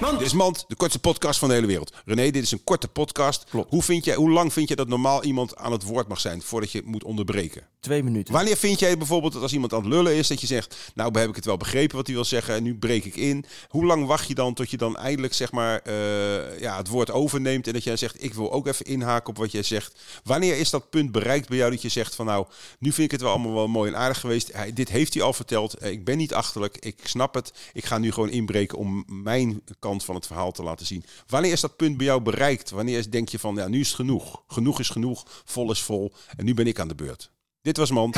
Dit is Mand, de kortste podcast van de hele wereld. René, dit is een korte podcast. Klopt. Hoe, vind jij, hoe lang vind je dat normaal iemand aan het woord mag zijn voordat je moet onderbreken? Minuten. Wanneer vind jij bijvoorbeeld dat als iemand aan het lullen is, dat je zegt, nou heb ik het wel begrepen wat hij wil zeggen en nu breek ik in. Hoe lang wacht je dan tot je dan eindelijk zeg maar eh, ja, het woord overneemt en dat jij zegt, ik wil ook even inhaken op wat jij zegt. Wanneer is dat punt bereikt bij jou dat je zegt van nou, nu vind ik het wel allemaal wel mooi en aardig geweest. Hij, dit heeft hij al verteld. Eh, ik ben niet achterlijk. Ik snap het. Ik ga nu gewoon inbreken om mijn kant van het verhaal te laten zien. Wanneer is dat punt bij jou bereikt? Wanneer denk je van ja, nu is het genoeg. Genoeg is genoeg. Vol is vol. En nu ben ik aan de beurt. Dit was Mand.